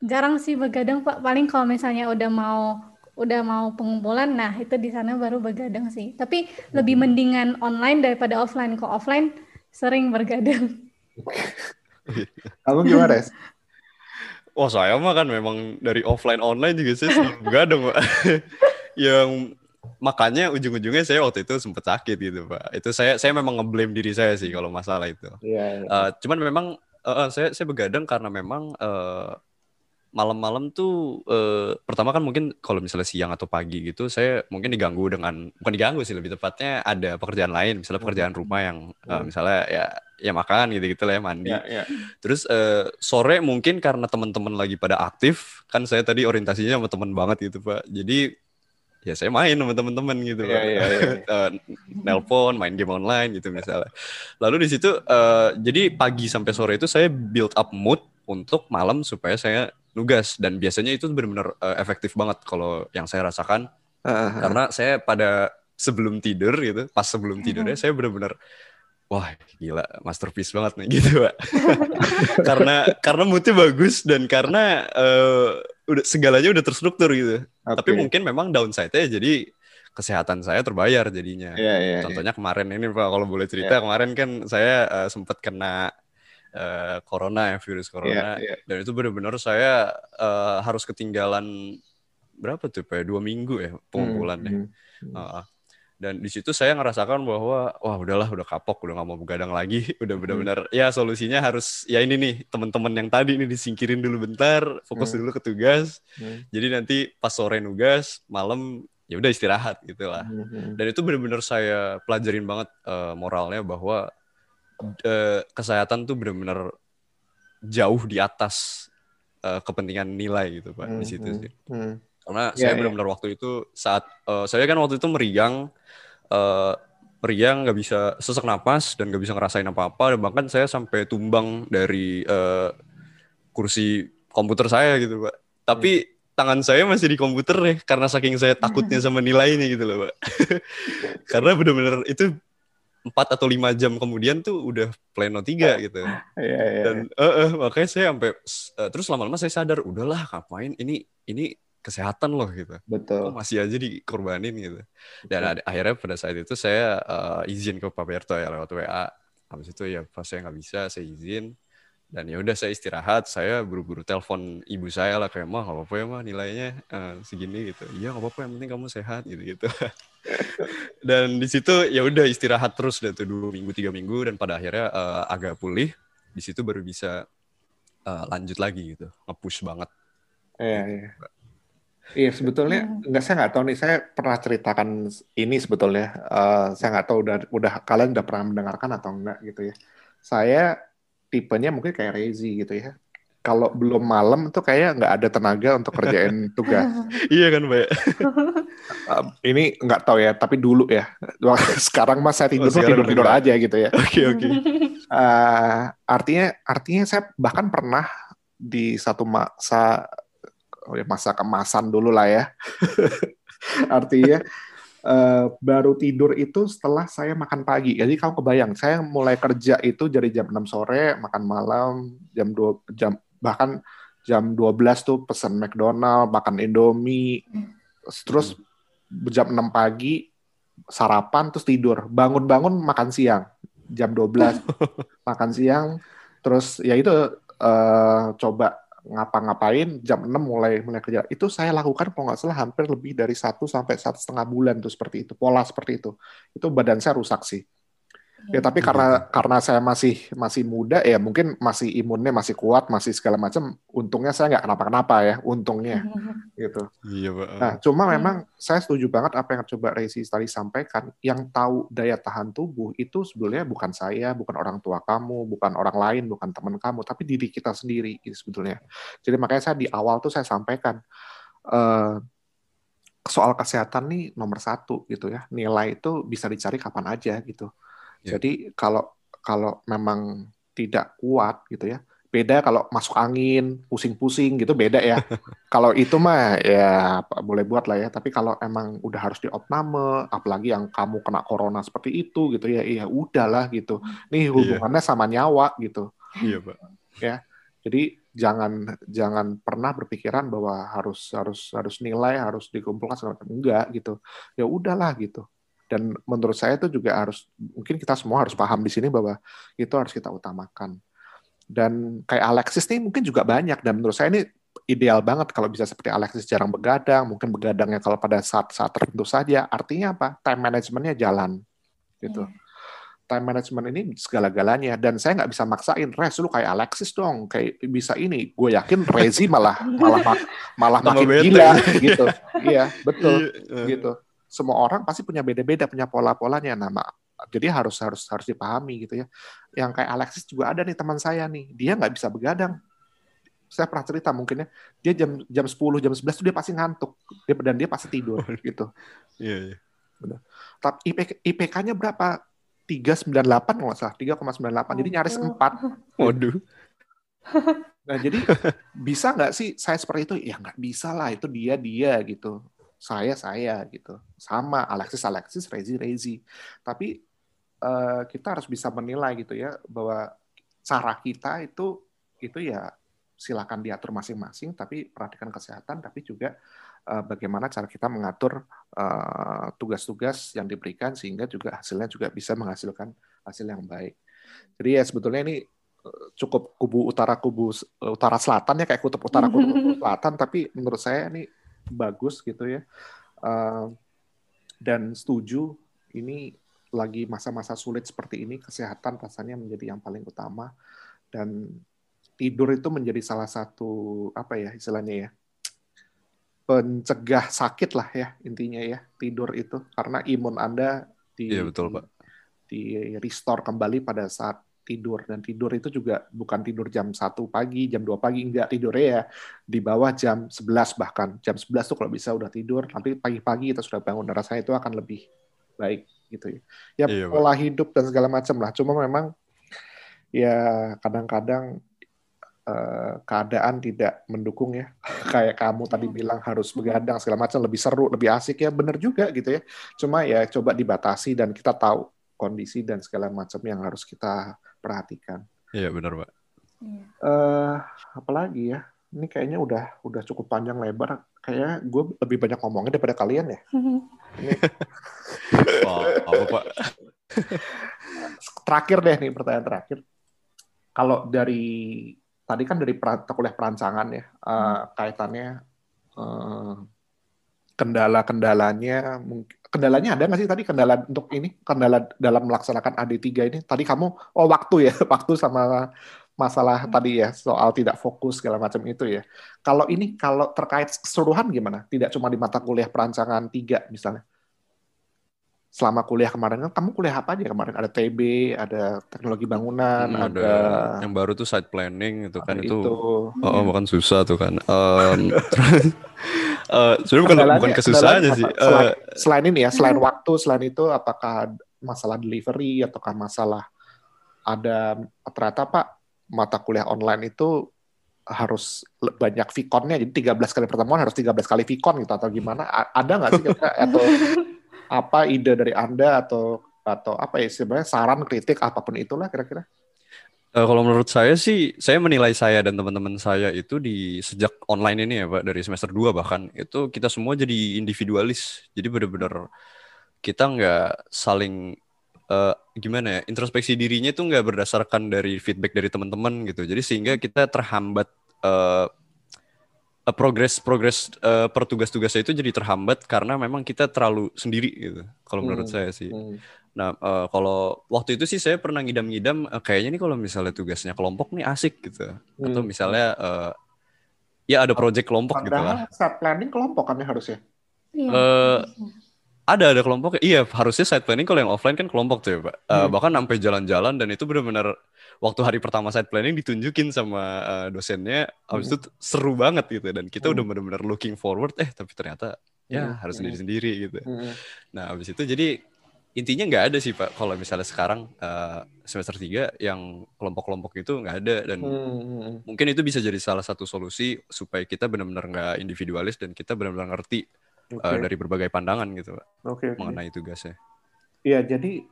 jarang sih begadang Pak. Paling kalau misalnya udah mau udah mau pengumpulan, nah itu di sana baru begadang sih. Tapi lebih mendingan online daripada offline. Kok offline sering bergadang. kamu gimana Wah saya mah kan memang dari offline online juga saya selalu begadang pak. yang makanya ujung-ujungnya saya waktu itu sempat sakit gitu pak. Itu saya saya memang ngeblame diri saya sih kalau masalah itu. Iya. Eh, cuman memang eh, saya saya begadang karena memang eh, malam-malam tuh eh, pertama kan mungkin kalau misalnya siang atau pagi gitu saya mungkin diganggu dengan bukan diganggu sih lebih tepatnya ada pekerjaan lain misalnya pekerjaan rumah yang eh, Hmm. misalnya ya ya makan gitu-gitu lah ya mandi. Iya, iya. Terus eh, sore mungkin karena teman-teman lagi pada aktif, kan saya tadi orientasinya sama teman banget gitu Pak. Jadi ya saya main sama teman-teman gitu Iya, Pak. iya, iya. Eh, Nelpon, main game online gitu misalnya. Lalu di situ eh, jadi pagi sampai sore itu saya build up mood untuk malam supaya saya nugas dan biasanya itu benar-benar eh, efektif banget kalau yang saya rasakan ah. karena saya pada sebelum tidur gitu, pas sebelum tidurnya saya benar-benar wah gila masterpiece banget nih gitu pak. karena karena moodnya bagus dan karena eh, udah segalanya udah terstruktur gitu. Tapi Oke. mungkin memang downside-nya jadi kesehatan saya terbayar jadinya. Iya, iya, iya. Contohnya kemarin ini pak kalau boleh cerita kemarin kan saya eh, sempat kena eh, corona ya virus corona iya. dan itu benar-benar saya eh, harus ketinggalan berapa tuh pak? ya? Dua minggu ya pengumpulannya. Hmm, hmm. Heeh. dan di situ saya ngerasakan bahwa wah udahlah udah kapok udah nggak mau begadang lagi udah Hmm. benar-benar ya solusinya harus ya ini nih teman-teman yang tadi ini disingkirin dulu bentar fokus Hmm. dulu ke tugas Hmm. jadi nanti pas sore nugas malam ya udah istirahat gitu lah Hmm. dan itu benar-benar saya pelajarin banget eh, moralnya bahwa eh, kesehatan tuh benar-benar jauh di atas eh, kepentingan nilai gitu pak di situ Hmm. sih Hmm. karena Iya, saya iya. benar-benar waktu itu saat eh, saya kan waktu itu meriang eh, meriang nggak bisa sesak napas dan nggak bisa ngerasain apa-apa dan bahkan saya sampai tumbang dari eh, kursi komputer saya gitu pak tapi tangan saya masih di komputer nih karena saking saya takutnya sama nilainya gitu loh pak karena benar-benar itu empat atau lima jam kemudian tuh udah pleno tiga gitu. Iya, iya. dan eh, eh, makanya saya sampai eh, terus lama-lama saya sadar udahlah ngapain? Ini ini kesehatan loh gitu. Kok Betul. masih aja dikorbanin gitu. Dan ada- akhirnya pada saat itu saya eh, izin ke Pak Berto ya lewat WA habis itu ya pas saya nggak bisa saya izin. Dan ya udah saya istirahat. Saya buru-buru telepon ibu saya lah kayak mah nggak apa-apa ya mah nilainya eh, segini gitu. Iya nggak apa-apa yang penting kamu sehat gitu gitu dan di situ ya udah istirahat terus dan tuh dua minggu tiga minggu dan pada akhirnya eh, agak pulih di situ baru bisa eh, lanjut lagi gitu nge-push banget Iya, iya. Iya, sebetulnya nggak saya nggak tahu nih. Saya pernah ceritakan ini sebetulnya. Eh, saya nggak tahu udah udah kalian udah pernah mendengarkan atau enggak gitu ya. Saya tipenya mungkin kayak Rezi gitu ya. Kalau belum malam tuh kayak nggak ada tenaga untuk kerjain tugas. iya kan mbak Eh, ini nggak tahu ya, tapi dulu ya. Sekarang mas saya tidur Oh, tidur tidur aja gitu ya. oke oke Eh, artinya artinya saya bahkan pernah di satu masa oh ya, masa kemasan dulu lah ya. artinya eh, baru tidur itu setelah saya makan pagi. Jadi kamu kebayang, saya mulai kerja itu dari jam 6 sore, makan malam, jam 2 jam bahkan jam 12 tuh pesan McDonald, makan Indomie. Terus jam 6 pagi sarapan terus tidur. Bangun-bangun makan siang. Jam 12 makan siang. Terus ya itu eh, coba ngapa-ngapain jam 6 mulai mulai kerja. Itu saya lakukan kalau nggak salah hampir lebih dari satu sampai satu setengah bulan tuh seperti itu. Pola seperti itu. Itu badan saya rusak sih ya tapi karena karena saya masih masih muda ya mungkin masih imunnya masih kuat masih segala macam untungnya saya nggak kenapa-kenapa ya untungnya gitu iya pak Nah, cuma Hmm. memang saya setuju banget apa yang coba Resi tadi sampaikan. Yang tahu daya tahan tubuh itu sebenarnya bukan saya, bukan orang tua kamu, bukan orang lain, bukan teman kamu, tapi diri kita sendiri gitu sebetulnya. Jadi makanya saya di awal tuh saya sampaikan eh, soal kesehatan nih nomor satu gitu ya. Nilai itu bisa dicari kapan aja gitu. Ya. Jadi kalau kalau memang tidak kuat gitu ya, beda kalau masuk angin, pusing-pusing gitu beda ya. kalau itu mah ya boleh buat lah ya. Tapi kalau emang udah harus diopname, apalagi yang kamu kena corona seperti itu gitu ya, iya udahlah gitu. Nih hubungannya sama nyawa gitu. iya pak Jadi jangan jangan pernah berpikiran bahwa harus harus harus nilai harus dikumpulkan segala macam enggak gitu. Ya udahlah gitu. Dan menurut saya itu juga harus mungkin kita semua harus paham di sini bahwa itu harus kita utamakan. Dan kayak Alexis nih mungkin juga banyak dan menurut saya ini ideal banget kalau bisa seperti Alexis jarang begadang, mungkin begadangnya kalau pada saat-saat tertentu saja. Artinya apa? Time managementnya jalan gitu time management ini segala-galanya dan saya nggak bisa maksain res lu kayak Alexis dong kayak bisa ini gue yakin Rezi malah malah malah makin bete. gila gitu iya betul Iya, gitu semua orang pasti punya beda-beda punya pola-polanya. Nah ma- jadi harus harus harus dipahami gitu ya. Yang kayak Alexis juga ada nih teman saya nih. Dia nggak bisa begadang. Saya pernah cerita mungkin ya dia jam jam 10 jam 11 tuh dia pasti ngantuk. Dia dan dia pasti tidur gitu. Iya iya. Tapi IPK, IPK-nya berapa? 398 kalau nggak salah 3,98 jadi nyaris 4 waduh. Nah, jadi bisa nggak sih saya seperti itu? Ya nggak bisa lah, itu dia dia gitu. Saya saya gitu. Sama Alexis Alexis, Rezi Rezi. Tapi eh, kita harus bisa menilai gitu ya bahwa cara kita itu itu ya silakan diatur masing-masing, tapi perhatikan kesehatan, tapi juga eh, bagaimana cara kita mengatur eh, tugas-tugas yang diberikan sehingga juga hasilnya juga bisa menghasilkan hasil yang baik. Jadi ya sebetulnya ini cukup kubu utara kubu utara selatan ya kayak kutub utara kutub selatan tapi menurut saya ini bagus gitu ya. Eh, dan setuju ini lagi masa-masa sulit seperti ini, kesehatan rasanya menjadi yang paling utama. Dan tidur itu menjadi salah satu apa ya istilahnya ya pencegah sakit lah ya intinya ya tidur itu. Karena imun anda di, Iya betul pak. di restore kembali pada saat tidur. Dan tidur itu juga bukan tidur jam 1 pagi jam 2 pagi enggak. Tidurnya ya di bawah jam 11 bahkan. Jam 11 tuh kalau bisa udah tidur nanti pagi-pagi kita sudah bangun. Dan rasanya itu akan lebih baik gitu ya. Ya Iya, Pak. pola hidup dan segala macam lah. Cuma memang ya kadang-kadang eh, keadaan tidak mendukung ya. Kayak kamu tadi bilang harus begadang segala macam. Lebih seru lebih asik ya. Bener juga gitu ya. Cuma ya coba dibatasi dan kita tahu kondisi dan segala macam yang harus kita perhatikan Iya benar pak. Iya. eh apalagi ya ini kayaknya udah udah cukup panjang lebar kayaknya gue lebih banyak ngomongnya daripada kalian ya Wah, apa pak? terakhir deh nih pertanyaan terakhir. Kalau dari tadi kan dari kuliah perancangan ya eh, kaitannya eh, kendala-kendalanya mungkin kendalanya ada nggak sih tadi kendala untuk ini kendala dalam melaksanakan AD3 ini? Tadi kamu oh waktu ya waktu sama masalah Hmm. tadi ya soal tidak fokus segala macam itu ya. Kalau ini kalau terkait keseluruhan gimana? Tidak cuma di mata kuliah perancangan tiga misalnya. Selama kuliah kemarin kan kamu kuliah apa aja kemarin? Ada TB ada teknologi bangunan Hmm, ada, ada. Yang baru tuh site planning itu kan ada itu, oh, oh, bahkan susah tuh kan. Em, terus, eh, sebenarnya bukan Kendalanya- bukan kesusahannya sih. Selain, Eh, selain ini ya, selain waktu, selain itu apakah masalah delivery ataukah masalah ada ternyata Pak mata kuliah online itu harus banyak Vkonnya jadi 13 kali pertemuan harus 13 kali Vkon gitu atau gimana? A- Ada nggak sih kira-kira atau apa ide dari Anda atau atau apa ya sebenarnya saran kritik apa pun itulah kira-kira? Eh, kalau menurut saya sih, saya menilai saya dan teman-teman saya itu di sejak online ini ya Pak, dari semester 2 bahkan, itu kita semua jadi individualis. Jadi benar-benar kita nggak saling, eh, gimana ya, introspeksi dirinya itu nggak berdasarkan dari feedback dari teman-teman gitu. Jadi sehingga kita terhambat, eh, eh, progres progres eh, per tugas-tugasnya itu jadi terhambat karena memang kita terlalu sendiri gitu. Kalau menurut Hmm, saya sih. Hmm. Nah, eh, kalau waktu itu sih saya pernah ngidam-ngidam eh, kayaknya nih kalau misalnya tugasnya kelompok nih asik gitu. Atau Hmm. misalnya eh, ya ada project kelompok gitu lah. Padahal saat planning kelompok kan ya harusnya. Iya. Eh, Ada ada kelompok. Iya, harusnya side planning kalau yang offline kan kelompok tuh ya, Pak. Eh, Hmm. bahkan sampai jalan-jalan dan itu benar-benar waktu hari pertama side planning ditunjukin sama eh, dosennya, habis Hmm. itu seru banget gitu dan kita Hmm. udah benar-benar looking forward eh tapi ternyata ya Hmm. harus Hmm. sendiri-sendiri gitu. Hmm. Nah, habis itu jadi intinya nggak ada sih Pak kalau misalnya sekarang eh, semester 3 yang kelompok-kelompok itu nggak ada dan Hmm. mungkin itu bisa jadi salah satu solusi supaya kita benar-benar nggak individualis dan kita benar-benar ngerti eh, Oke. dari berbagai pandangan gitu Pak Oke, oke. mengenai tugasnya. Iya, jadi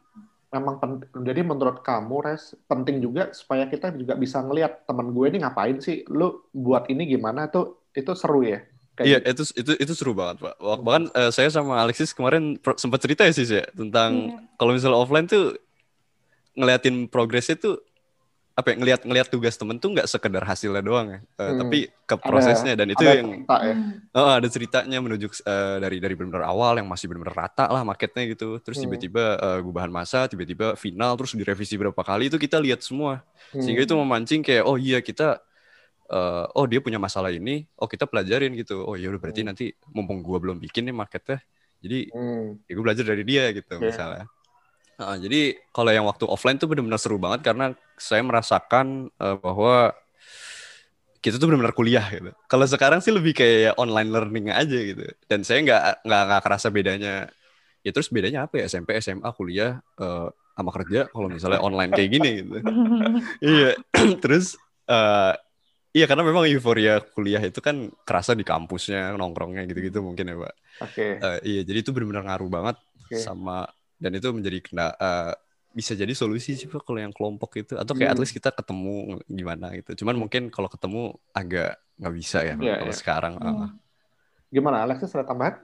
memang pen- jadi menurut kamu res penting juga supaya kita juga bisa ngelihat teman gue ini ngapain sih, lu buat ini gimana tuh itu seru ya. Kayak Iya, gitu. itu itu itu seru banget, Pak. Wah, Bahkan eh, saya sama Alexis kemarin sempat cerita ya sih ya tentang Iya. kalau misalnya offline tuh ngeliatin progresnya tuh apa ya ngelihat ngelihat tugas temen tuh nggak sekedar hasilnya doang ya, Eh, Hmm. tapi ke Ada- prosesnya dan itu ada yang cerita ya. Hmm. oh, ada ceritanya menuju eh, dari dari benar-benar awal yang masih benar-benar rata lah marketnya gitu. Terus Hmm. tiba-tiba eh, gubahan masa, tiba-tiba final, terus direvisi berapa kali itu kita lihat semua. Sehingga Hmm. itu memancing kayak oh iya kita eh, oh dia punya masalah ini, oh kita pelajarin gitu. Oh iya udah berarti Hmm. nanti mumpung gua belum bikin nih marketnya. Jadi Hmm. ya gue belajar dari dia gitu Iya. misalnya. Nah, jadi kalau yang waktu offline tuh benar-benar seru banget karena saya merasakan eh, bahwa kita tuh benar-benar kuliah gitu. Kalau sekarang sih lebih kayak online learning aja gitu. Dan saya nggak nggak nggak kerasa bedanya. Ya terus bedanya apa ya SMP, SMA, kuliah eh, sama kerja kalau misalnya online kayak gini gitu. iya. terus eh, iya karena memang euforia kuliah itu kan kerasa di kampusnya, nongkrongnya gitu-gitu mungkin ya, Pak. Oke. Eh, iya, jadi itu benar-benar ngaruh banget Oke. sama dan itu menjadi kena eh, bisa jadi solusi sih Pak kalau yang kelompok itu atau kayak at Hmm. least kita ketemu gimana gitu. Cuman mungkin kalau ketemu agak nggak bisa ya Iya, kalau iya. sekarang. Iya. ah. Gimana Alexis ada tambahan?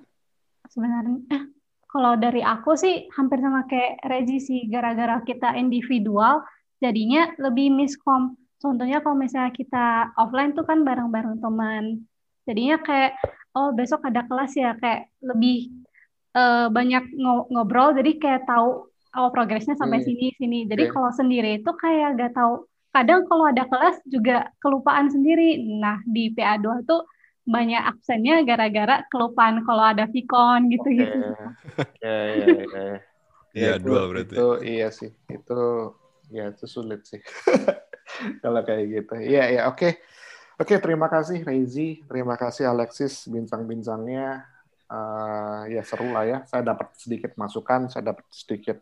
Sebenarnya, eh, kalau dari aku sih hampir sama kayak Rezi sih, gara-gara kita individual, jadinya lebih miskom. Contohnya kalau misalnya kita offline tuh kan bareng-bareng teman, jadinya kayak, oh besok ada kelas ya, kayak lebih uh, banyak ngobrol jadi kayak tahu oh progresnya sampai hmm. sini sini. Jadi okay. kalau sendiri itu kayak gak tahu. Kadang kalau ada kelas juga kelupaan sendiri. Nah di PA2 tuh banyak absennya gara-gara kelupaan kalau ada vikon gitu-gitu. Iya iya iya. Iya dua berarti. Itu iya sih. Itu ya itu sulit sih. kalau kayak gitu. Iya iya oke. Okay. Oke, terima kasih Rezi, terima kasih Alexis bincang-bincangnya. Uh, ya seru lah ya. Saya dapat sedikit masukan, saya dapat sedikit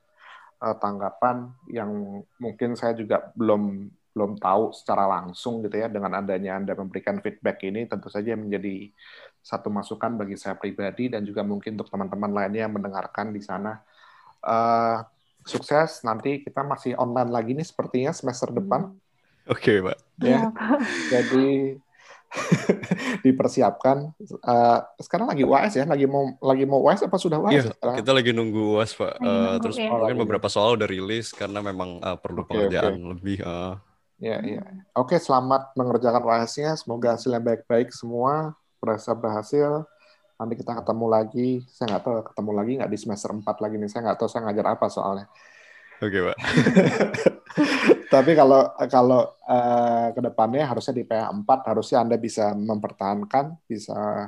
uh, tanggapan yang mungkin saya juga belum belum tahu secara langsung gitu ya dengan adanya Anda memberikan feedback ini tentu saja menjadi satu masukan bagi saya pribadi dan juga mungkin untuk teman-teman lainnya yang mendengarkan di sana. Uh, sukses nanti kita masih online lagi nih sepertinya semester depan. Oke, okay, Pak. Ya. Jadi dipersiapkan. Uh, sekarang lagi UAS ya, lagi mau lagi mau UAS apa sudah UAS? Iya, kita lagi nunggu UAS pak. Uh, terus ya. mungkin beberapa soal udah rilis karena memang uh, perlu okay, pengerjaan okay. lebih. Uh. Ya, ya. Oke, selamat mengerjakan UAS-nya. Semoga hasilnya baik-baik semua. Berhasil berhasil. Nanti kita ketemu lagi. Saya nggak tahu ketemu lagi nggak di semester 4 lagi nih. Saya nggak tahu saya ngajar apa soalnya. Oke, okay, Pak. Tapi kalau kalau uh, ke depannya harusnya di PA 4 harusnya Anda bisa mempertahankan, bisa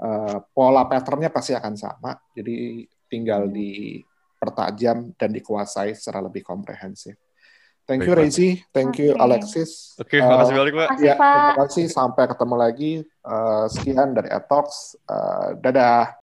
uh, pola patternnya pasti akan sama. Jadi tinggal dipertajam dan dikuasai secara lebih komprehensif. Thank you Rezi, thank you Alexis. Oke, okay, makasih balik Pak. Ya, terima kasih. Sampai ketemu lagi. Uh, sekian dari Etox. Uh, dadah.